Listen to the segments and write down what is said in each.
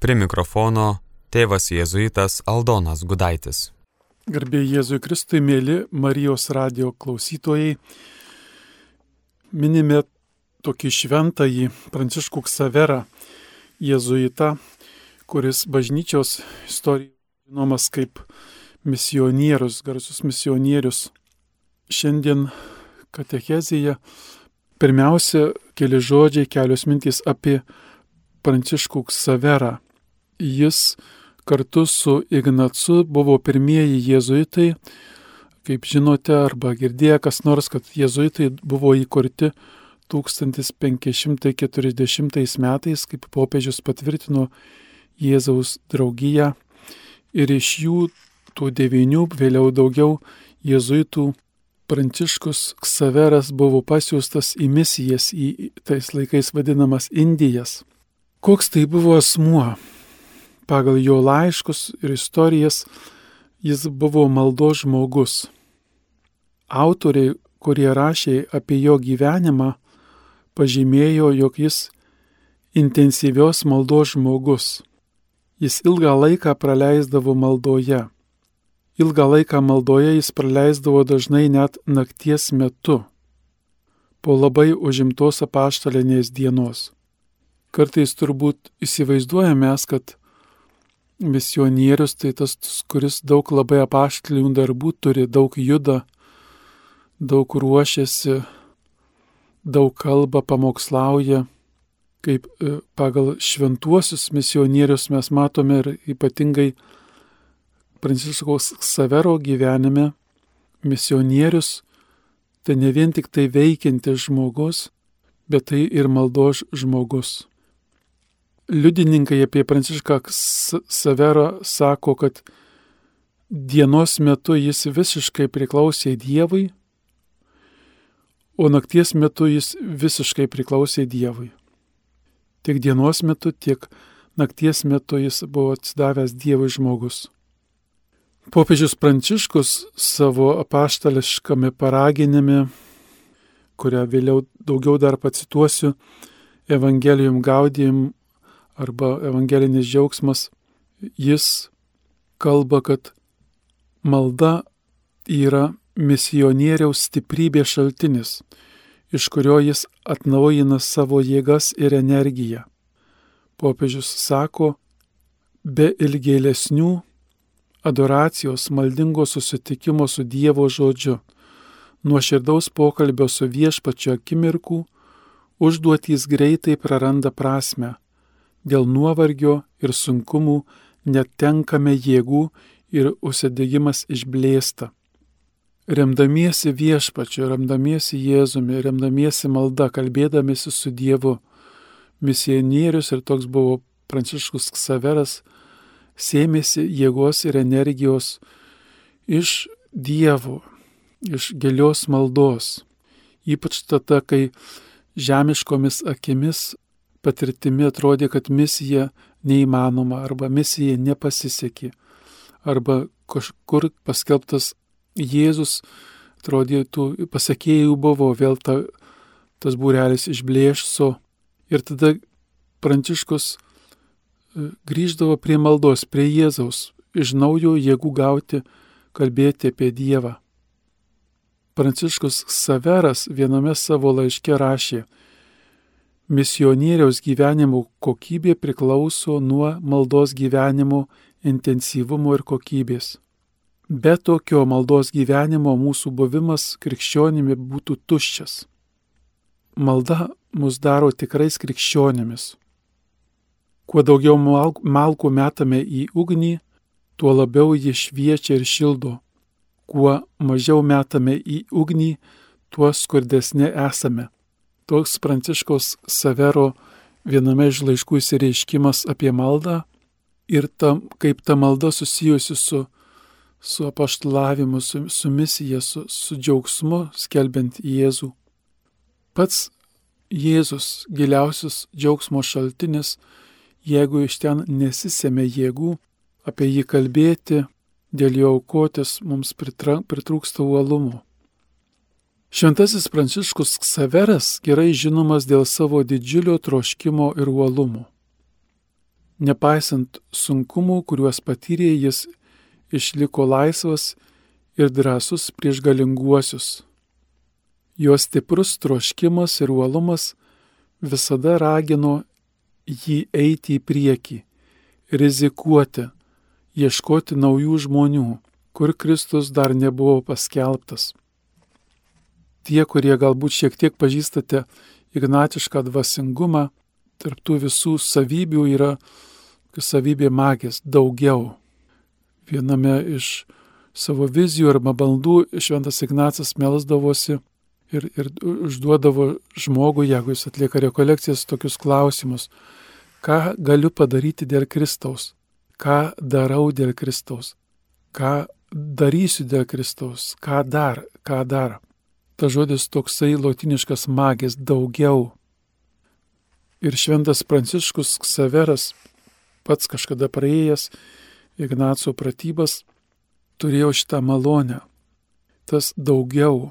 Prie mikrofono tėvas jėzuitas Aldonas Gudaitis. Garbė Jėzui Kristui, mėly Marijos radio klausytojai, minime tokį šventąjį Pranciškų Ksaverą, jėzuitą, kuris bažnyčios istorijoje žinomas kaip misionierius, garsus misionierius. Šiandien katechezija pirmiausia keli žodžiai, kelios mintys apie Pranciškų Ksaverą. Jis kartu su Ignacu buvo pirmieji jėzuitai, kaip žinote arba girdėję kas nors, kad jėzuitai buvo įkurti 1540 metais, kaip popiežius patvirtino Jėzaus draugiją ir iš jų tų devinių, vėliau daugiau jėzuitų Pranciškus Ksaveras buvo pasiūstas į misijas, į tais laikais vadinamas Indijas. Koks tai buvo asmuo? Pagal jo laiškus ir istorijas jis buvo maldo žmogus. Autoriai, kurie rašė apie jo gyvenimą, pažymėjo, jog jis intensyvios maldos žmogus. Jis ilgą laiką praleisdavo maldoje. Ilgą laiką maldoje jis praleisdavo dažnai net nakties metu, po labai užimtos apaštalinės dienos. Kartais turbūt įsivaizduojame, kad misionierius tai tas, kuris daug labai apaštalinių darbų turi, daug juda, daug ruošiasi, daug kalba, pamokslauja. Kaip e, pagal šventuosius misionierius mes matome ir ypatingai Pranciškaus Savero gyvenime misionierius tai ne vien tik tai veikiantis žmogus, bet tai ir maldos žmogus. Liudininkai apie Prancišką Saverą sako, kad dienos metu jis visiškai priklausė Dievui, o nakties metu jis visiškai priklausė Dievui. Tiek dienos metu, tiek nakties metu jis buvo atsidavęs Dievui žmogus. Popiežius Pranciškus savo apaštališkame paraginime, kurią vėliau daugiau dar pacituosiu, Evangelijum Gaudijum arba Evangelinis džiaugsmas, jis kalba, kad malda yra misionieriaus stiprybės šaltinis, iš kurio jis atnaujina savo jėgas ir energiją. Popiežius sako, be ilgėlesnių adoracijos maldingo susitikimo su Dievo žodžiu, nuoširdaus pokalbio su viešpačio akimirkų, užduotys greitai praranda prasme, dėl nuovargio ir sunkumų netenkame jėgų ir užsidegimas išblėsta remdamiesi viešpačiu, remdamiesi Jėzumi, remdamiesi malda, kalbėdamiesi su Dievu. Misionierius ir toks buvo Pranciškus Ksaveras, sėmėsi jėgos ir energijos iš Dievo, iš gilios maldos. Ypač tada, kai žemiškomis akimis patirtimi atrodė, kad misija neįmanoma arba misija nepasisekė arba kažkur paskelbtas Jėzus, atrodytų, pasakėjų buvo, vėl ta, tas būrelis išblėšso ir tada Pranciškus e, grįždavo prie maldos, prie Jėzaus, iš naujo jėgų gauti, kalbėti apie Dievą. Pranciškus Saveras viename savo laiške rašė, misionieriaus gyvenimo kokybė priklauso nuo maldos gyvenimo intensyvumo ir kokybės. Be tokio maldos gyvenimo mūsų buvimas krikščionimi būtų tuščias. Malda mus daro tikrais krikščionimis. Kuo daugiau malkų metame į ugnį, tuo labiau ji šviečia ir šildo. Kuo mažiau metame į ugnį, tuo skurdesnė esame. Toks Pranciškos Savero viename iš laiškų įsireiškimas apie maldą ir tam, kaip ta malda susijusi su su apaštalavimu, su, su misija, su, su džiaugsmu skelbiant Jėzų. Pats Jėzus giliausias džiaugsmo šaltinis, jeigu iš ten nesisėmė jėgų, apie jį kalbėti, dėl jo aukotis mums pritrūksta uolumo. Šventasis Pranciškus Ksaveras gerai žinomas dėl savo didžiulio troškimo ir uolumo. Nepaisant sunkumų, kuriuos patyrė, jis išliko laisvas ir drąsus prieš galinguosius. Jo stiprus troškimas ir uolumas visada ragino jį eiti į priekį, rizikuoti, ieškoti naujų žmonių, kur Kristus dar nebuvo paskelbtas. Tie, kurie galbūt šiek tiek pažįstate ignatišką dvasingumą, tarptų visų savybių yra savybė magės daugiau. Viename iš savo vizijų arba maldų šventas Ignacas melsdavosi ir, ir užduodavo žmogui, jeigu jis atlieka rekolekcijas, tokius klausimus. Ką galiu padaryti dėl Kristaus? Ką darau dėl Kristaus? Ką darysiu dėl Kristaus? Ką dar? Ką dar? Ta žodis toksai lotiniškas magės daugiau. Ir šventas Pranciškus Ksaveras, pats kažkada praėjęs Ignaco pratybas, turėjo šitą malonę. Tas daugiau,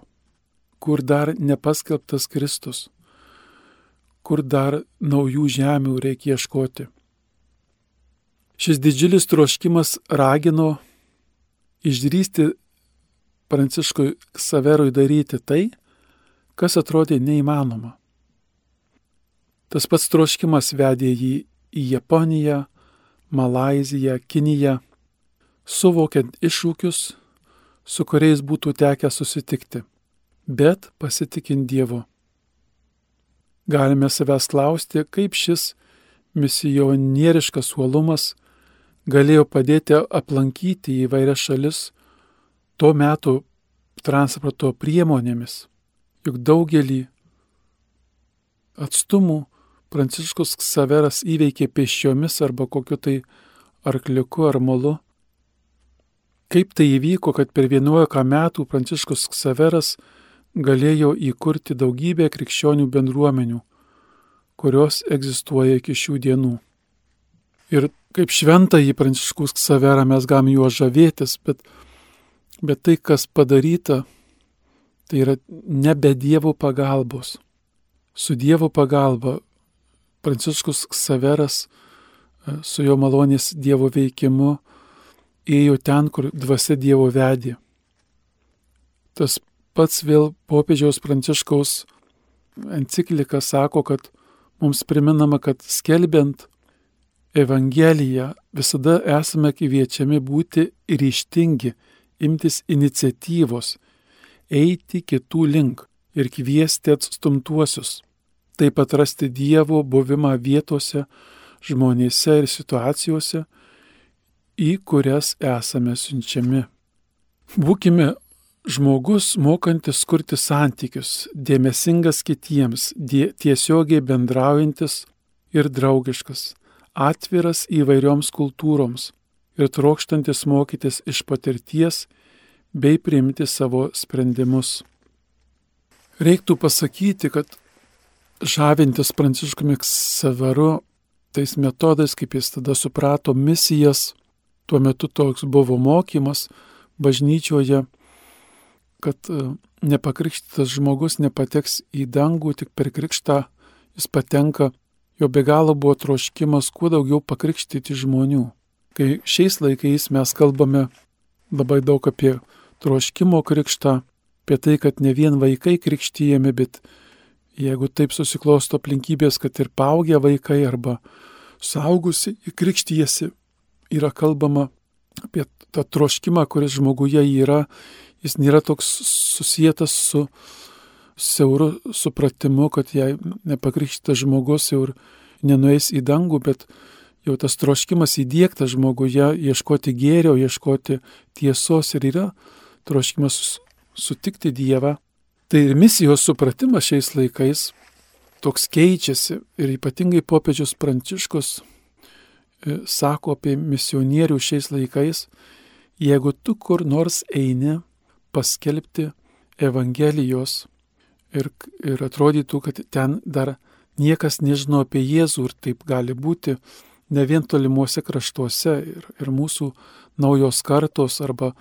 kur dar nepaskelbtas Kristus, kur dar naujų žemių reikia ieškoti. Šis didžiulis troškimas ragino išdrysti Pranciškui Saverui daryti tai, kas atrodė neįmanoma. Tas pats troškimas vedė jį į Japoniją, Malaziją, Kiniją, suvokiant iššūkius, su kuriais būtų tekę susitikti, bet pasitikint Dievu. Galime savęs klausti, kaip šis misionieriškas uolumas galėjo padėti aplankyti įvairias šalis tuo metu transporto priemonėmis. Juk daugelį atstumų Pranciškus Ksaveras įveikė pešiomis arba kokiu tai arkliuku ar molu. Kaip tai įvyko, kad per 11 metų Pranciškus Ksaveras galėjo įkurti daugybę krikščionių bendruomenių, kurios egzistuoja iki šių dienų. Ir kaip šventąjį Pranciškus Ksaverą mes galim juo žavėtis, bet, bet tai, kas padaryta, tai yra nebe Dievo pagalbos. Su Dievo pagalba Pranciškus Ksaveras e, su jo malonės Dievo veikimu ėjo ten, kur dvasia Dievo vedė. Tas pats vėl popiežiaus Pranciškaus enciklika sako, kad mums priminama, kad skelbiant Evangeliją visada esame kviečiami būti ryštingi, imtis iniciatyvos, eiti kitų link ir kviesti atstumtuosius taip atrasti Dievo buvimą vietose, žmonėse ir situacijose, į kurias esame siunčiami. Būkime žmogus mokantis kurti santykius, dėmesingas kitiems, die, tiesiogiai bendraujantis ir draugiškas, atviras įvairioms kultūroms ir trokštantis mokytis iš patirties bei priimti savo sprendimus. Reiktų pasakyti, kad žavintis Pranciškumi Ksaveru, tais metodais, kaip jis tada suprato misijas, tuo metu toks buvo mokymas bažnyčioje, kad e, nepakrikštytas žmogus nepateks į dangų, tik per krikštą jis patenka, jo be galo buvo troškimas kuo daugiau pakrikštyti žmonių. Kai šiais laikais mes kalbame labai daug apie troškimo krikštą, apie tai, kad ne vien vaikai krikštyjami, bet Jeigu taip susiklosto aplinkybės, kad ir paaugę vaikai arba saugusi įkrikštyjasi, yra kalbama apie tą troškimą, kuris žmoguje yra, jis nėra toks susijęs su siauru supratimu, kad jei nepakrikštytas žmogus jau ir nenueis į dangų, bet jau tas troškimas įdėktas žmoguje, ieškoti gėrio, ieškoti tiesos ir yra troškimas sutikti Dievą. Tai ir misijos supratimas šiais laikais toks keičiasi ir ypatingai popiežius Pranciškus e, sako apie misionierių šiais laikais, jeigu tu kur nors eini paskelbti Evangelijos ir, ir atrodytų, kad ten dar niekas nežino apie Jėzų ir taip gali būti ne vien tolimuose kraštuose ir, ir mūsų naujos kartos arba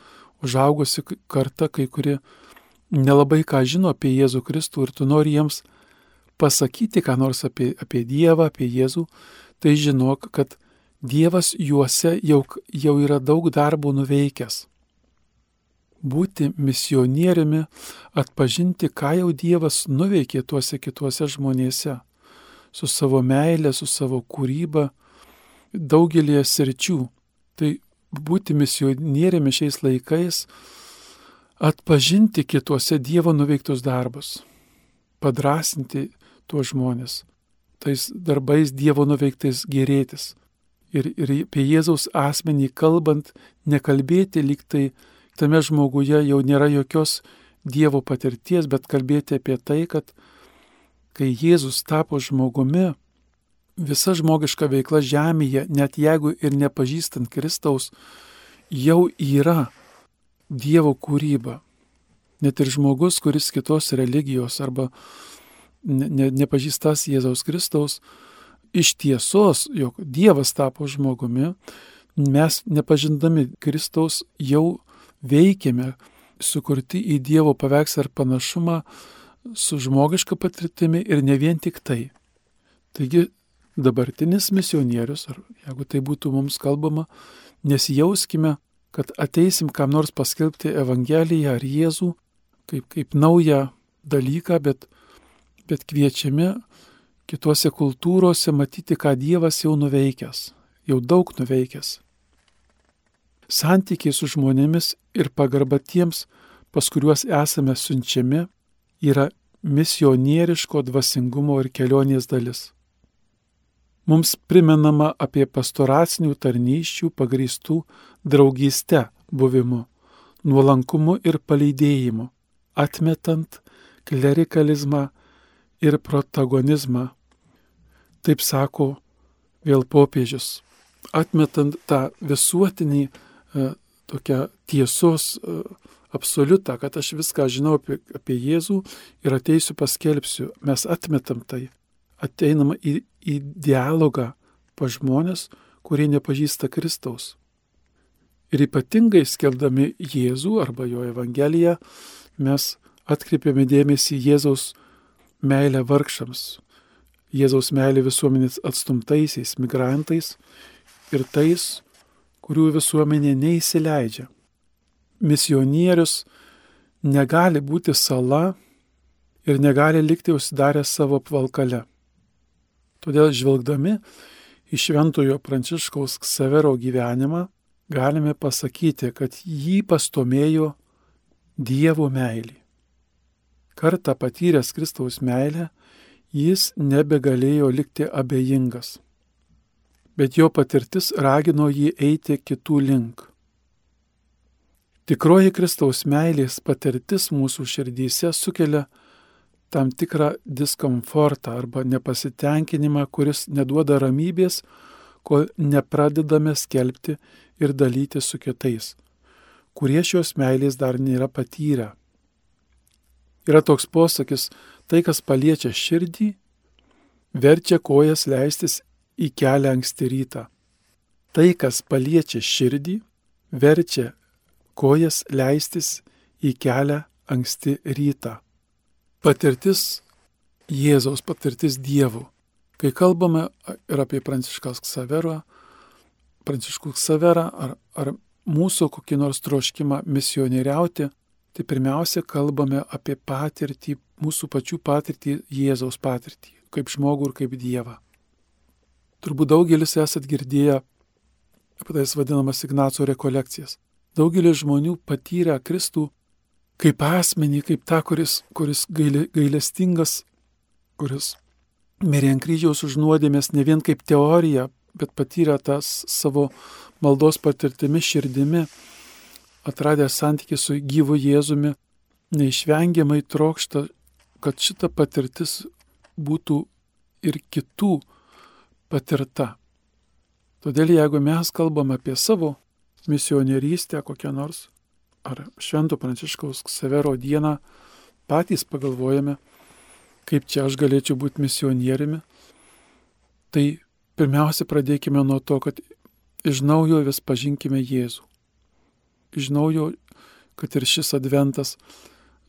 užaugusi karta, kai kurie nelabai ką žino apie Jėzų Kristų ir tu nori jiems pasakyti ką nors apie, apie Dievą, apie Jėzų, tai žinok, kad Dievas juose jau, jau yra daug darbo nuveikęs. Būti misionieriumi, atpažinti, ką jau Dievas nuveikė tuose kituose žmonėse, su savo meile, su savo kūryba, daugelį sričių. Tai būti misionieriumi šiais laikais, atpažinti kituose Dievo nuveiktus darbus, padrasinti tuos žmonės, tais darbais Dievo nuveiktais gerėtis. Ir, ir apie Jėzaus asmenį kalbant, nekalbėti lyg tai tame žmoguje jau nėra jokios Dievo patirties, bet kalbėti apie tai, kad kai Jėzus tapo žmogumi, visa žmogiška veikla žemėje, net jeigu ir nepažįstant Kristaus, jau yra Dievo kūryba. Net ir žmogus, kuris kitos religijos arba ne, ne, nepažįstas Jėzaus Kristaus, iš tiesos, jog Dievas tapo žmogumi, mes nepažindami Kristaus jau veikiame, sukurti į Dievo paveikslą ir panašumą su žmogiška patirtimi ir ne vien tik tai. Taigi dabartinis misionierius, ar jeigu tai būtų mums kalbama, nesijauskime, kad ateisim kam nors paskelbti Evangeliją ar Jėzų kaip, kaip naują dalyką, bet, bet kviečiami kitose kultūrose matyti, ką Dievas jau nuveikęs, jau daug nuveikęs. Santykiai su žmonėmis ir pagarba tiems, pas kuriuos esame siunčiami, yra misionieriško dvasingumo ir kelionės dalis. Mums primenama apie pastoracinių tarnyščių pagrįstų draugystę buvimu, nuolankumu ir paleidėjimu, atmetant klerikalizmą ir protagonizmą Taip sako vėl popiežius, atmetant tą visuotinį e, tokią tiesos e, absoliutą, kad aš viską žinau apie, apie Jėzų ir ateisiu paskelbsiu. Mes atmetam tai. Ateinam į, į dialogą pa žmonės, kurie nepažįsta Kristaus. Ir ypatingai skelbdami Jėzų arba jo Evangeliją, mes atkreipiame dėmesį Jėzaus meilę vargšams, Jėzaus meilė visuomenės atstumtaisiais migrantais ir tais, kurių visuomenė neįsileidžia. Misionierius negali būti sala ir negali likti užsidarę savo apvalkale. Todėl žvelgdami į šventojo Pranciškaus Ksavero gyvenimą, galime pasakyti, kad jį pastomėjo Dievo meilė. Kartą patyręs Kristaus meilę, jis nebegalėjo likti abejingas, bet jo patirtis ragino jį eiti kitų link. Tikroji Kristaus meilės patirtis mūsų širdyse sukelia tam tikrą diskomfortą arba nepasitenkinimą, kuris neduoda ramybės, kol nepradedame skelbti ir dalyti su kitais, kurie šios meilės dar nėra patyrę. Yra toks posakis, tai, kas paliečia širdį, verčia kojas leistis į kelią anksti rytą. Tai, kas paliečia širdį, verčia kojas leistis į kelią anksti rytą. Patirtis Jėzaus, patirtis Dievo. Kai kalbame ir apie Pranciškas Ksaverą, Pranciškų Ksaverą ar, ar mūsų kokį nors troškimą misionieriauti, tai pirmiausia kalbame apie patirtį, mūsų pačių patirtį, Jėzaus patirtį, kaip žmogų ir kaip Dievą. Turbūt daugelis esat girdėję apie tas vadinamas Ignaco rekolekcijas. Daugelis žmonių patyrė Kristų kaip asmenį, kaip tą, kuris, kuris gailė, gailestingas, kuris mirė ant kryžiaus už nuodėmės ne vien kaip teorija, bet patyrė tas savo maldos patirtimi širdimi atradęs santykį su gyvu Jėzumi, neišvengiamai trokšta, kad šita patirtis būtų ir kitų patirta. Todėl jeigu mes kalbam apie savo misionierystę kokią nors, ar Švento Pranciškaus Severo dieną, patys pagalvojame, kaip čia aš galėčiau būti misionieriumi, tai pirmiausia pradėkime nuo to, kad iš naujo vis pažinkime Jėzų iš naujo, kad ir šis adventas,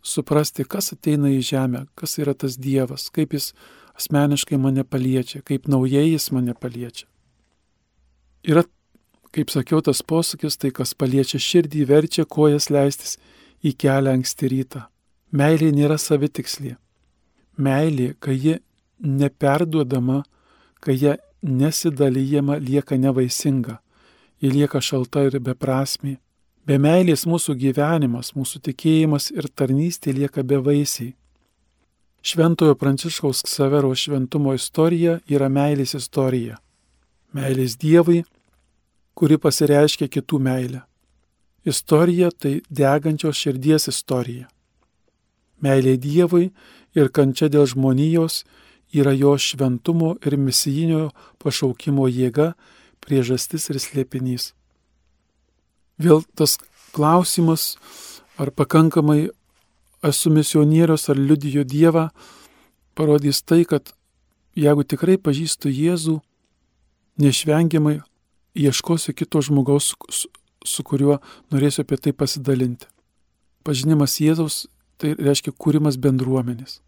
suprasti, kas ateina į žemę, kas yra tas Dievas, kaip jis asmeniškai mane paliečia, kaip naujai jis mane paliečia. Yra, kaip sakiau, tas posakis, tai kas paliečia širdį, verčia kojas leistis į kelią anksti rytą. Meilė nėra savitikslė. Meilė, kai ji neperduodama, kai ją nesidalyjama, lieka nevaisinga. Ji lieka šalta ir beprasmi. Be meilės mūsų gyvenimas, mūsų tikėjimas ir tarnystė lieka bevaisiai. Šventojo Pranciškaus Ksavero šventumo istorija yra meilės istorija. Meilės Dievui, kuri pasireiškia kitų meilę. Istorija tai degančios širdies istorija. Meilė Dievui ir kančia dėl žmonijos yra jo šventumo ir misijinio pašaukimo jėga, priežastis ir slėpinys. Vėl tas klausimas, ar pakankamai esu misionierius ar liudijo Dievą, parodys tai, kad jeigu tikrai pažįstu Jėzų, neišvengiamai ieškosiu kito žmogaus, su, su kuriuo norėsiu apie tai pasidalinti. Pažinimas Jėzaus tai reiškia kūrimas bendruomenės.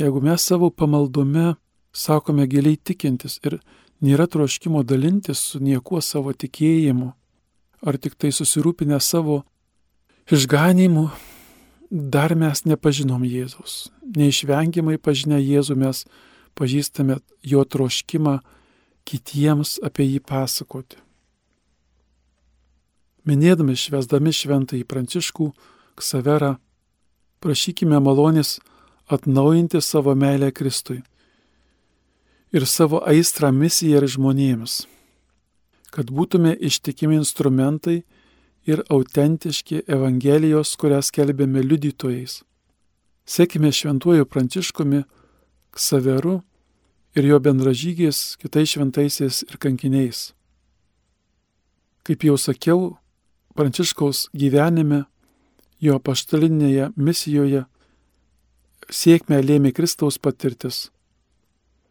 Jeigu mes savo pamaldume sakome giliai tikintis ir nėra troškimo dalintis su niekuo savo tikėjimu, ar tik tai susirūpinę savo išganimu, dar mes nepažinom Jėzaus. Neišvengiamai pažinę Jėzų mes pažįstame jo troškimą kitiems apie jį pasakoti. Minėdami švesdami šventąjį Pranciškų, Ksaverą, prašykime malonės atnaujinti savo meilę Kristui ir savo aistrą misiją ir žmonėms, kad būtume ištikimi instrumentai ir autentiški Evangelijos, kurią skelbėme liudytojais. Sekime šventuoju Pranciškumi, Ksaveru ir jo bendražygiais kitais šventaisiais ir kankiniais. Kaip jau sakiau, Pranciškaus gyvenime, jo paštalinėje misijoje sėkmę lėmė Kristaus patirtis.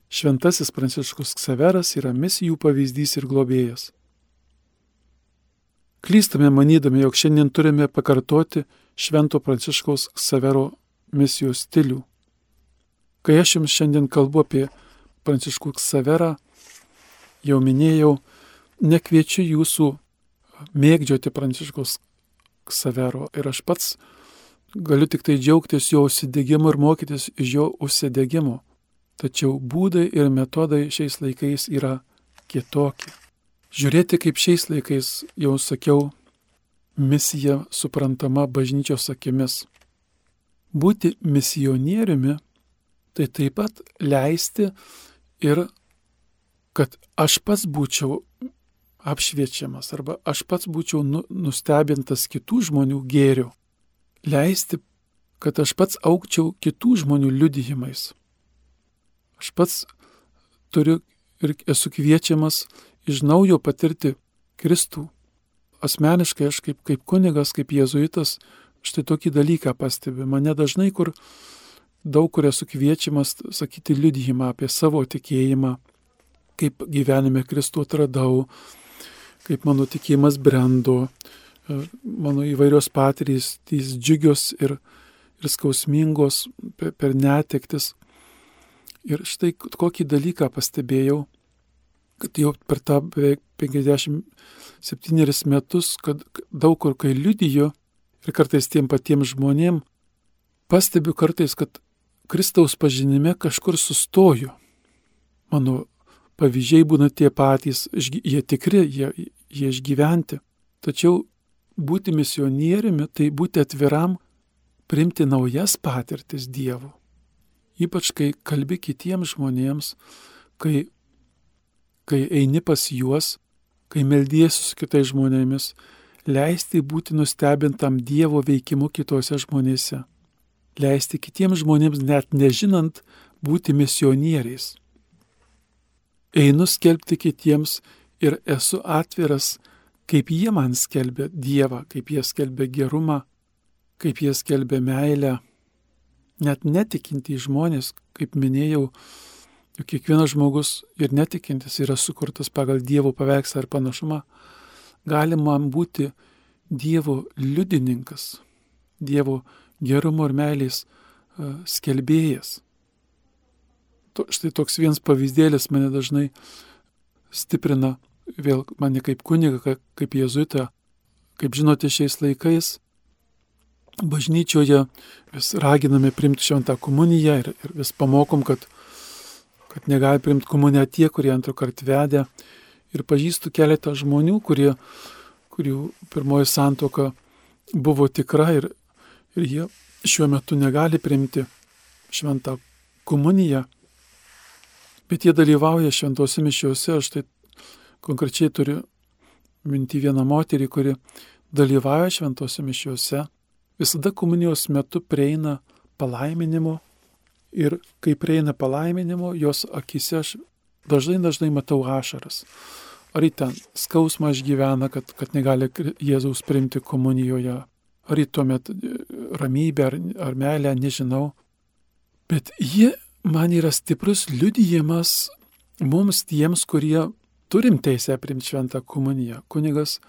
Šventasis Pranciškus Ksaveras yra misijų pavyzdys ir globėjas. Klystame manydami, jog šiandien turime pakartoti Švento Pranciškaus Savero misijos stilių. Kai aš jums šiandien kalbu apie Pranciškų Saverą, jau minėjau, nekviečiu jūsų mėgdžioti Pranciškaus Savero ir aš pats galiu tik tai džiaugtis jo užsidegimu ir mokytis iš jo užsidegimo. Tačiau būdai ir metodai šiais laikais yra kitokie. Žiūrėti, kaip šiais laikais, jau sakiau, misija suprantama bažnyčios akimis. Būti misionieriumi tai taip pat leisti ir kad aš pats būčiau apšviečiamas arba aš pats būčiau nu, nustebintas kitų žmonių gėrių. Leisti, kad aš pats aukčiau kitų žmonių liudijimais. Aš pats turiu ir esu kviečiamas iš naujo patirti Kristų. Asmeniškai aš kaip, kaip kunigas, kaip jėzuitas, štai tokį dalyką pastebiu. Mane dažnai kur daug kur esu kviečiamas sakyti liudijimą apie savo tikėjimą, kaip gyvenime Kristų atradau, kaip mano tikėjimas brendo, mano įvairios patirys, tys džiugios ir, ir skausmingos per, per netektis. Ir štai kokį dalyką pastebėjau kad jau per tą beveik 57 metus, kad daug kur kai liudijo ir kartais tiem patiems žmonėm, pastebiu kartais, kad Kristaus pažinime kažkur sustoju. Mano pavyzdžiai būna tie patys, jie tikri, jie, jie išgyventi. Tačiau būti misionieriumi tai būti atviram, priimti naujas patirtis Dievu. Ypač kai kalbi kitiems žmonėms, kai kai eini pas juos, kai meldiesi su kitais žmonėmis, leisti būti nustebintam Dievo veikimu kitose žmonėse. Leisti kitiems žmonėms net nežinant būti misionieriais. Einu skelbti kitiems ir esu atviras, kaip jie man skelbia Dievą, kaip jie skelbia gerumą, kaip jie skelbia meilę. Net netikintys žmonės, kaip minėjau, Juk kiekvienas žmogus ir netikintis yra sukurtas pagal Dievo paveikslą ir panašumą. Gali man būti Dievo liudininkas, Dievo gerumo ir meilės uh, skelbėjas. To, štai toks vienas pavyzdėlis mane dažnai stiprina vėl mane kaip kuniga, kaip jezuita, kaip žinote, šiais laikais bažnyčioje vis raginame primti šventą komuniją ir, ir vis pamokom, kad, kad negali primti komuniją tie, kurie antrą kartą vedė. Ir pažįstu keletą žmonių, kurie, kurių pirmoji santoka buvo tikra ir, ir jie šiuo metu negali primti šventą komuniją, bet jie dalyvauja šventose mišiuose. Aš tai konkrečiai turiu minti vieną moterį, kuri dalyvauja šventose mišiuose visada komunijos metu prieina palaiminimo ir kai prieina palaiminimo, jos akise aš dažnai dažnai matau ašaras. Ar į ten skausmą išgyvena, kad, kad negali Jėzaus priimti komunijoje, ar į tuomet e, ramybę ar, ar meilę, nežinau. Bet jie man yra stiprus liudijimas mums tiems, kurie turim teisę priimti šventą komuniją. Kunigas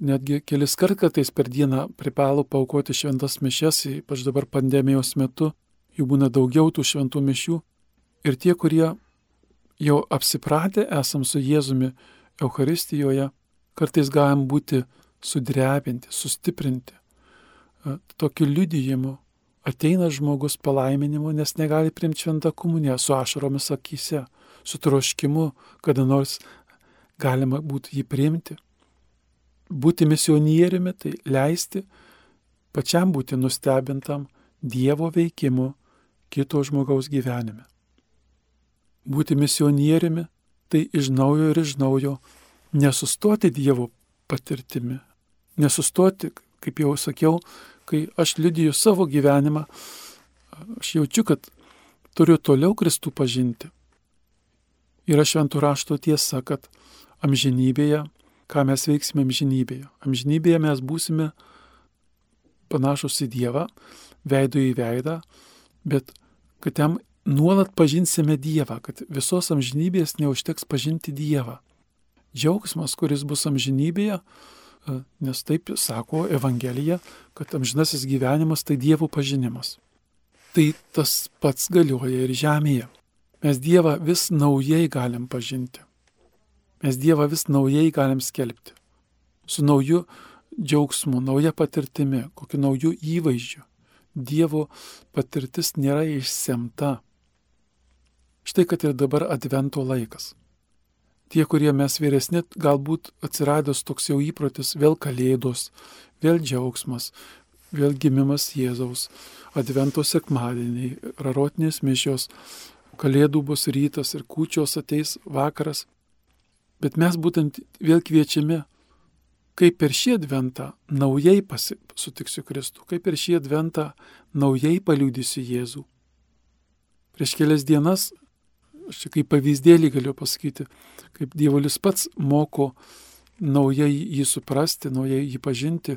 netgi kelis kartais per dieną privalo paukoti šventas mišes, ypač dabar pandemijos metu, jų būna daugiau tų šventų mišių. Ir tie, kurie jau apsipratę esam su Jėzumi Euharistijoje, kartais galim būti sudrebinti, sustiprinti. Tokiu liudijimu ateina žmogus palaiminimu, nes negali primti šventą komuniją su ašaromis akise, su troškimu, kada nors galima būtų jį priimti būti misionieriumi, tai leisti pačiam būti nustebintam Dievo veikimu kito žmogaus gyvenime. Būti misionieriumi tai iš naujo ir iš naujo nesustoti Dievo patirtimi, nesustoti, kaip jau sakiau, kai aš liudiju savo gyvenimą, aš jaučiu, kad turiu toliau Kristų pažinti. Yra šventų rašto tiesa, kad amžinybėje ką mes veiksime amžinybėje. Amžinybėje mes būsime panašus į Dievą, veido į veidą, bet kad jam nuolat pažinsime Dievą, kad visos amžinybės neužteks pažinti Dievą. Džiaugsmas, kuris bus amžinybėje, nes taip sako Evangelija, kad amžinasis gyvenimas tai Dievo pažinimas. Tai tas pats galioja ir žemėje. Mes Dievą vis naujai galim pažinti. Mes Dievą vis naujai galim skelbti. Su nauju džiaugsmu, nauja patirtimi, kokiu nauju įvaizdžiu. Dievo patirtis nėra išsemta. Štai kad ir dabar advento laikas. Tie, kurie mes vyresni, galbūt atsiradęs toks jau įprotis, vėl kalėdos, vėl džiaugsmas, vėl gimimas Jėzaus, advento sekmadieniai, rarotinės mišios, kalėdų bus rytas ir kūčios ateis vakaras. Bet mes būtent vėl kviečiami, kaip per šį adventą naujai pasi, sutiksiu Kristų, kaip per šį adventą naujai paliudysiu Jėzų. Prieš kelias dienas, aš čia kaip pavyzdėlį galiu pasakyti, kaip Dievulis pats moko naujai jį suprasti, naujai jį pažinti,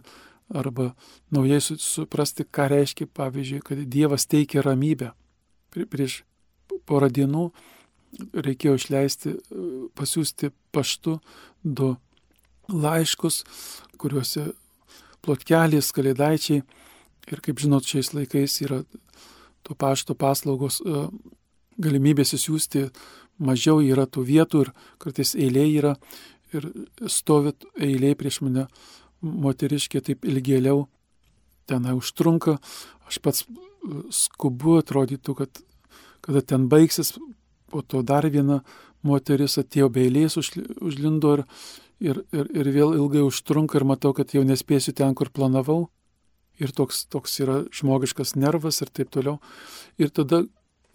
arba naujai suprasti, ką reiškia, pavyzdžiui, kad Dievas teikia ramybę. Prieš porą dienų reikėjo išleisti, pasiūsti paštu du laiškus, kuriuose plotkelės, kalėdaičiai ir kaip žinot, šiais laikais yra to pašto paslaugos galimybės įsiųsti mažiau yra tų vietų ir kartais eilė yra ir stovit eilė prieš mane moteriškė taip ilgėliau, tenai užtrunka, aš pats e, skubu, atrodytų, kad kada ten baigsis po to dar viena moteris atėjo beilės, užlindo ir, ir, ir, ir vėl ilgai užtrunka ir matau, kad jau nespėsiu ten, kur planavau. Ir toks, toks yra žmogiškas nervas ir taip toliau. Ir tada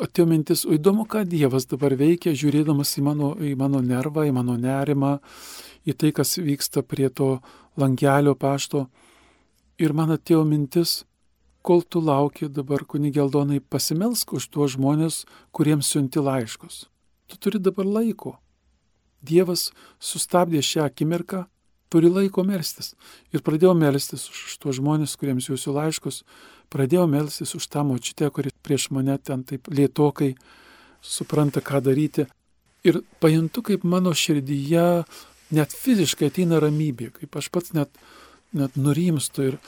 atėjo mintis, o įdomu, ką Dievas dabar veikia, žiūrėdamas į mano, į mano nervą, į mano nerimą, į tai, kas vyksta prie to langelio pašto. Ir man atėjo mintis, kol tu lauki dabar kunigeldonai pasimelsk už tuos žmonės, kuriems siunti laiškus. Tu turi dabar laiko. Dievas sustabdė šią akimirką, turi laiko melstis. Ir pradėjau melstis už tuos žmonės, kuriems jūsų laiškus, pradėjau melstis už tą močiutę, kuri prieš mane ten taip lietokai supranta, ką daryti. Ir pajuntu, kaip mano širdyje net fiziškai ateina ramybė, kaip aš pats net, net nurimstu ir,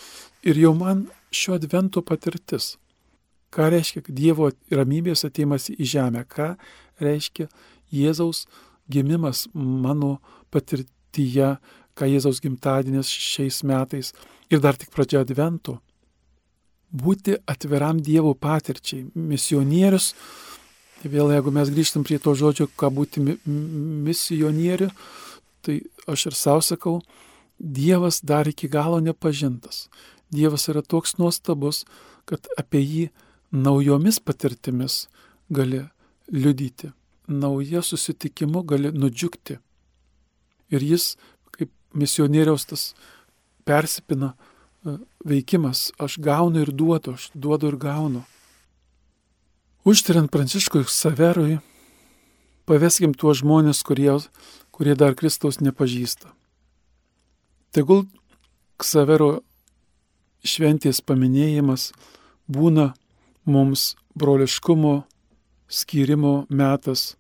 ir jau man šio advento patirtis. Ką reiškia Dievo ramybės ateimas į žemę, ką reiškia Jėzaus gimimas mano patirtyje, ką Jėzaus gimtadienis šiais metais ir dar tik pradžia advento. Būti atviram Dievo patirčiai. Misionierius, vėl jeigu mes grįžtam prie to žodžio, ką būti misionieriu, tai aš ir savo sakau, Dievas dar iki galo nepažintas. Dievas yra toks nuostabus, kad apie jį naujomis patirtimis gali liudyti, nauja susitikimu gali nudžiugti. Ir jis, misionieriaus tas persipina e, veikimas, aš gaunu ir duodu, aš duodu ir gaunu. Užtiriant Pranciškui Saverui, paveskim tuos žmonės, kurie, kurie dar Kristaus nepažįsta. Tegul Ksavero šventės paminėjimas būna mums broliškumo, skyrimo metas.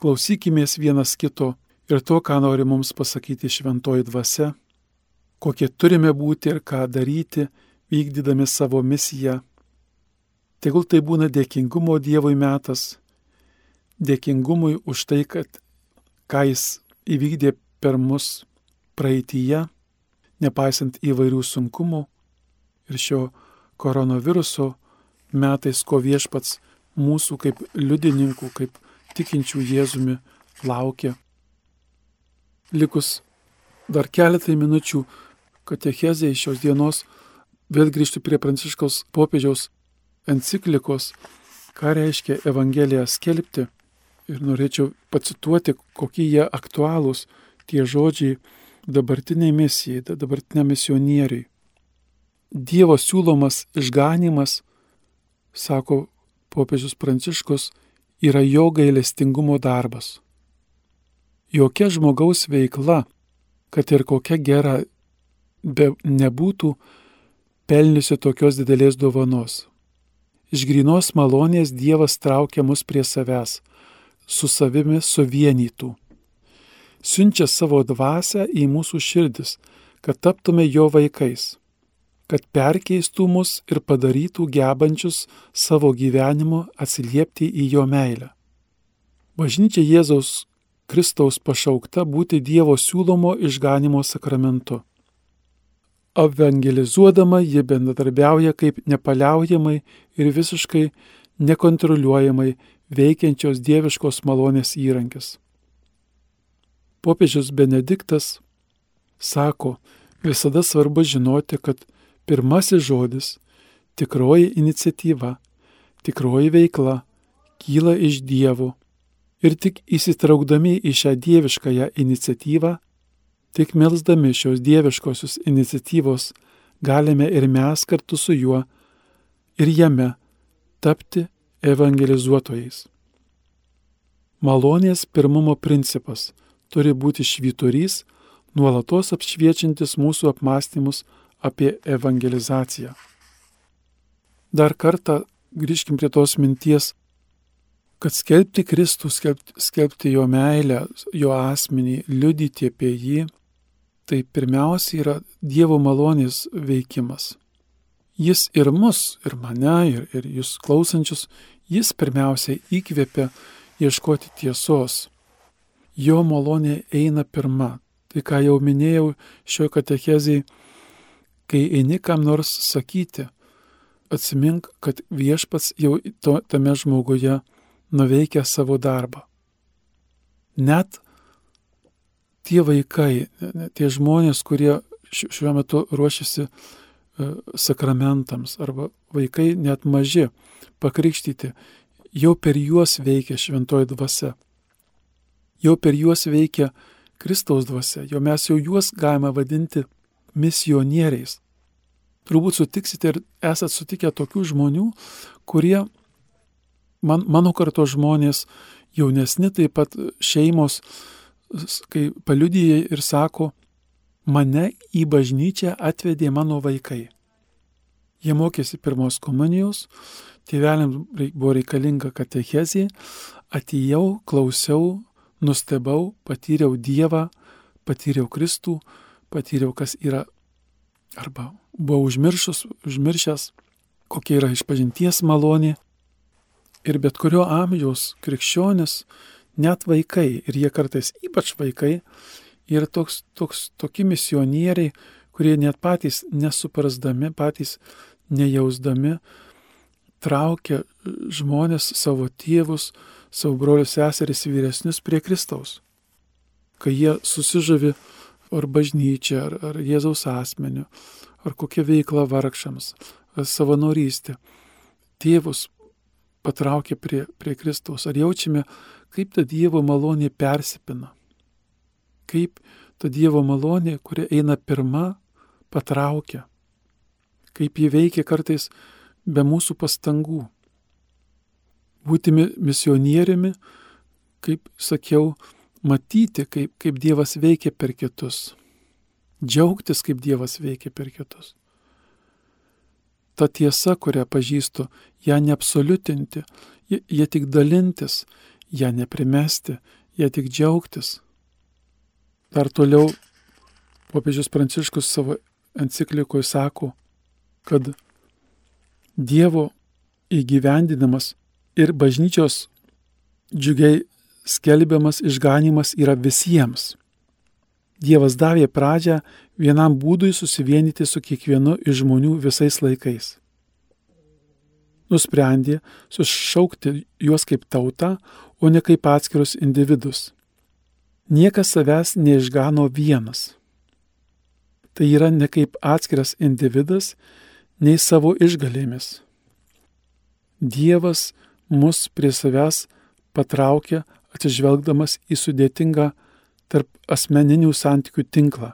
Klausykimės vienas kito ir to, ką nori mums pasakyti šventoji dvasia, kokie turime būti ir ką daryti, vykdydami savo misiją. Tegul tai būna dėkingumo Dievui metas, dėkingumui už tai, kad ką Jis įvykdė per mus praeitįje, nepaisant įvairių sunkumų ir šio koronaviruso metais, ko viešpats mūsų kaip liudininkų, kaip tikinčių Jėzumi laukia. Likus dar keletai minučių katechezė iš šios dienos, vėl grįžti prie pranciškaus popiežiaus enciklikos, ką reiškia Evangeliją skelbti. Ir norėčiau pacituoti, kokie jie aktualūs tie žodžiai dabartiniai misijai, dabartiniam misionieriui. Dievo siūlomas išganimas sako popiežius Pranciškus, yra jo gailestingumo darbas. Jokia žmogaus veikla, kad ir kokia gera be nebūtų, pelniusi tokios didelės dovanos. Iš grinos malonės Dievas traukia mus prie savęs, su savimi suvienytų. Siunčia savo dvasę į mūsų širdis, kad taptume jo vaikais kad perkeistų mus ir padarytų gebančius savo gyvenimu atsiliepti į jo meilę. Bažnyčia Jėzaus Kristaus pašaukta būti Dievo siūlomo išganimo sakramentu. Evangelizuodama ji bendradarbiauja kaip nepaliaujamai ir visiškai nekontroliuojamai veikiančios dieviškos malonės įrankis. Popiežius Benediktas sako, visada svarbu žinoti, kad Pirmasis žodis - tikroji iniciatyva, tikroji veikla kyla iš Dievo ir tik įsitraukdami į šią dieviškąją iniciatyvą, tik melsdami šios dieviškosios iniciatyvos galime ir mes kartu su juo ir jame tapti evangelizuotojais. Malonės pirmumo principas turi būti švyturys, nuolatos apšviečiantis mūsų apmąstymus apie evangelizaciją. Dar kartą grįžkim prie tos minties, kad skelbti Kristų, skelbti, skelbti jo meilę, jo asmenį, liudyti apie jį, tai pirmiausia yra Dievo malonės veikimas. Jis ir mus, ir mane, ir, ir jūs klausančius, jis pirmiausia įkvėpia ieškoti tiesos. Jo malonė eina pirma. Tai ką jau minėjau šioje katechezėje, kai eini kam nors sakyti, atsimink, kad viešpats jau to, tame žmoguje nuveikia savo darbą. Net tie vaikai, tie žmonės, kurie šiuo metu ruošiasi e, sakramentams arba vaikai net maži pakrikštyti, jau per juos veikia šventoji dvasia. Jau per juos veikia Kristaus dvasia, jau mes jau juos galime vadinti misionieriais. Turbūt sutiksite ir esat sutikę tokių žmonių, kurie, man, mano karto žmonės, jaunesni taip pat šeimos, kai paliudyja ir sako, mane į bažnyčią atvedė mano vaikai. Jie mokėsi pirmos komunijos, tėveliams buvo reikalinga katechezė, atėjau, klausiau, nustebau, patyriau Dievą, patyriau Kristų, patyriau, kas yra arba buvau užmiršus, užmiršęs, kokia yra išpažinties malonė. Ir bet kurio amžiaus krikščionis, net vaikai, ir jie kartais ypač vaikai, yra toks, toks, tokie misionieriai, kurie net patys nesuprasdami, patys nejausdami, traukia žmonės, savo tėvus, savo brolius seseris vyresnius prie Kristaus. Kai jie susižavi ar bažnyčia, ar, ar Jėzaus asmeniu, ar kokia veikla vargšams, ar savanorystė, tėvus patraukia prie, prie Kristaus. Ar jaučiame, kaip ta Dievo malonė persipina? Kaip ta Dievo malonė, kuri eina pirma, patraukia? Kaip ji veikia kartais be mūsų pastangų? Būti misionieriumi, kaip sakiau, matyti, kaip, kaip Dievas veikia per kitus. Džiaugtis, kaip Dievas veikia per kitus. Ta tiesa, kurią pažįstu, ją neabsoliutinti, ją tik dalintis, ją neprimesti, ją tik džiaugtis. Dar toliau popiežius Pranciškus savo enciklikoje sako, kad Dievo įgyvendinamas ir bažnyčios džiugiai skelbiamas išganimas yra visiems. Dievas davė pradžią vienam būdui susivienyti su kiekvienu iš žmonių visais laikais. Nusprendė sušaukti juos kaip tauta, o ne kaip atskirus individus. Niekas savęs neišgano vienas. Tai yra ne kaip atskiras individas, nei savo išgalėmis. Dievas mus prie savęs patraukia atsižvelgdamas į sudėtingą tarp asmeninių santykių tinklą,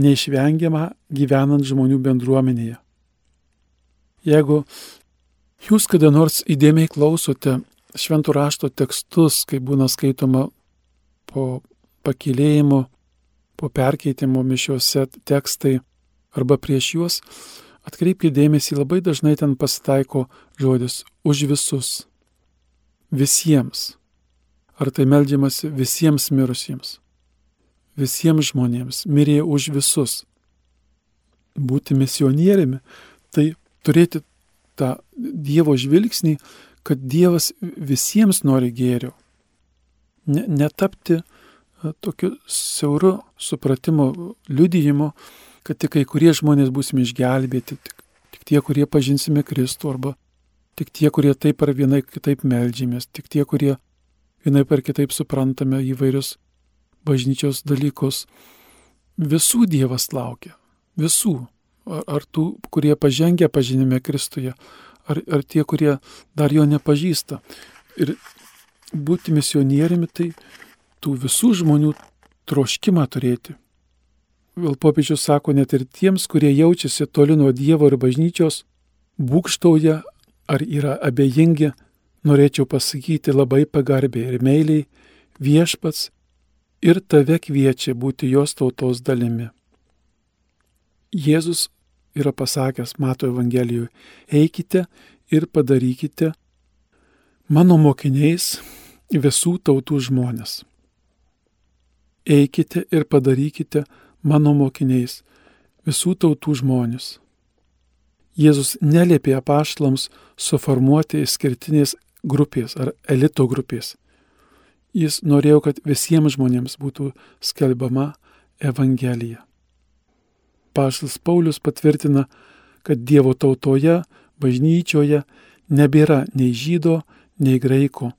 neišvengiamą gyvenant žmonių bendruomenėje. Jeigu jūs kada nors įdėmiai klausote šventų rašto tekstus, kai būna skaitoma po pakilėjimo, po perkeitimo mišiuose tekstai arba prieš juos, atkreipkite dėmesį, labai dažnai ten pasitaiko žodis už visus. Visiems. Ar tai melžiamasi visiems mirusiems, visiems žmonėms, mirė už visus. Būti misionieriumi, tai turėti tą Dievo žvilgsnį, kad Dievas visiems nori gėrio. Ne, netapti tokiu siauru supratimo liudijimu, kad tik kai kurie žmonės būsime išgelbėti, tik, tik tie, kurie pažinsime Kristų, arba tik tie, kurie taip ar vienai kitaip melžymės, tik tie, kurie vienai per kitaip suprantame įvairius bažnyčios dalykus. Visų Dievas laukia. Visų. Ar, ar tų, kurie pažengia pažinime Kristuje, ar, ar tie, kurie dar jo nepažįsta. Ir būti misionieriumi tai tų visų žmonių troškimą turėti. Vėl popiežius sako, net ir tiems, kurie jaučiasi toli nuo Dievo ir bažnyčios, būkštauja ar yra abejingi norėčiau pasakyti labai pagarbiai ir meiliai, viešpats ir tave kviečia būti jos tautos dalimi. Jėzus yra pasakęs Mato Evangelijoje, eikite ir padarykite mano mokiniais visų tautų žmonės. Eikite ir padarykite mano mokiniais visų tautų žmonės. Jėzus neliepė apaštlams suformuoti išskirtinės grupės ar elito grupės. Jis norėjo, kad visiems žmonėms būtų skelbiama Evangelija. Paštas Paulius patvirtina, kad Dievo tautoje, bažnyčioje nebėra nei žydo, nei graiko.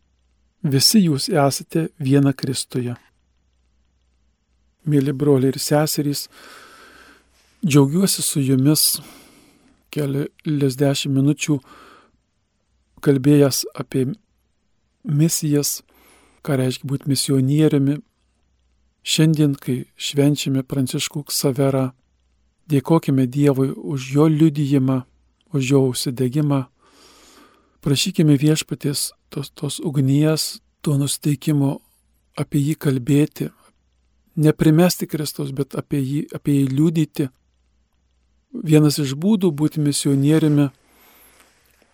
Visi jūs esate viena Kristuje. Mėly broliai ir seserys, džiaugiuosi su jumis kelias dešimt minučių kalbėjęs apie misijas, ką reiškia būti misionieriumi. Šiandien, kai švenčiame Pranciškų Ksaverą, dėkojime Dievui už jo liudijimą, už jo užsidegimą. Prašykime viešpatės tos, tos ugnies, to nusteikimo apie jį kalbėti, neprimesti Kristus, bet apie jį, apie jį liudyti. Vienas iš būdų būti misionieriumi,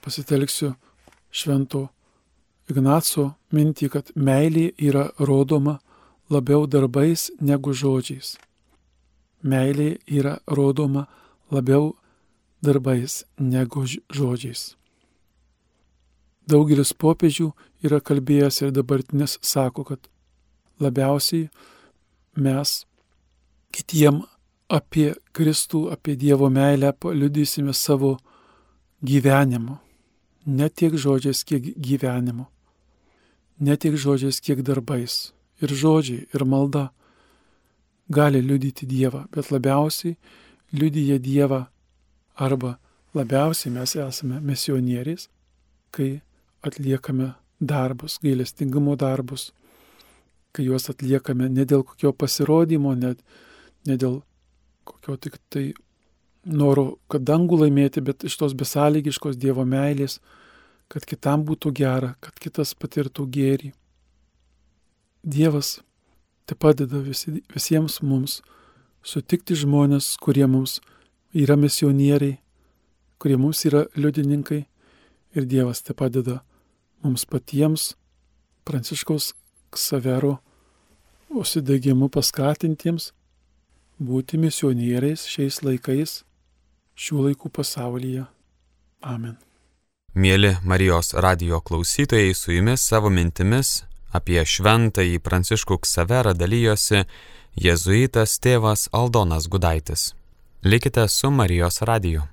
pasitelksiu švento Ignaco mintį, kad meilė yra rodoma labiau darbais negu žodžiais. Meilė yra rodoma labiau darbais negu žodžiais. Daugelis popiežių yra kalbėjęs ir dabartinis sako, kad labiausiai mes kitiem apie Kristų, apie Dievo meilę paliudysime savo gyvenimu. Ne tiek žodžiais, kiek gyvenimu. Ne tiek žodžiais, kiek darbais. Ir žodžiai, ir malda gali liudyti Dievą, bet labiausiai liudyja Dievą arba labiausiai mes esame misionieriais, kai atliekame darbus, gailestingumo darbus, kai juos atliekame ne dėl kokio pasirodymo, ne, ne dėl kokio tik tai noro, kad dangų laimėti, bet iš tos besąlygiškos Dievo meilės, kad kitam būtų gera, kad kitas patirtų gėrį. Dievas te padeda visi, visiems mums sutikti žmonės, kurie mums yra misionieriai, kurie mums yra liudininkai ir Dievas te padeda mums patiems Pranciškaus Ksavero užsidegimu paskatintiems būti misionieriais šiais laikais, šių laikų pasaulyje. Amen. Mėly Marijos radio klausytojai, su jumis savo mintimis apie šventąjį Pranciškų Ksaverą dalyjosi jėzuitas tėvas Aldonas Gudaitis. Likite su Marijos radiju.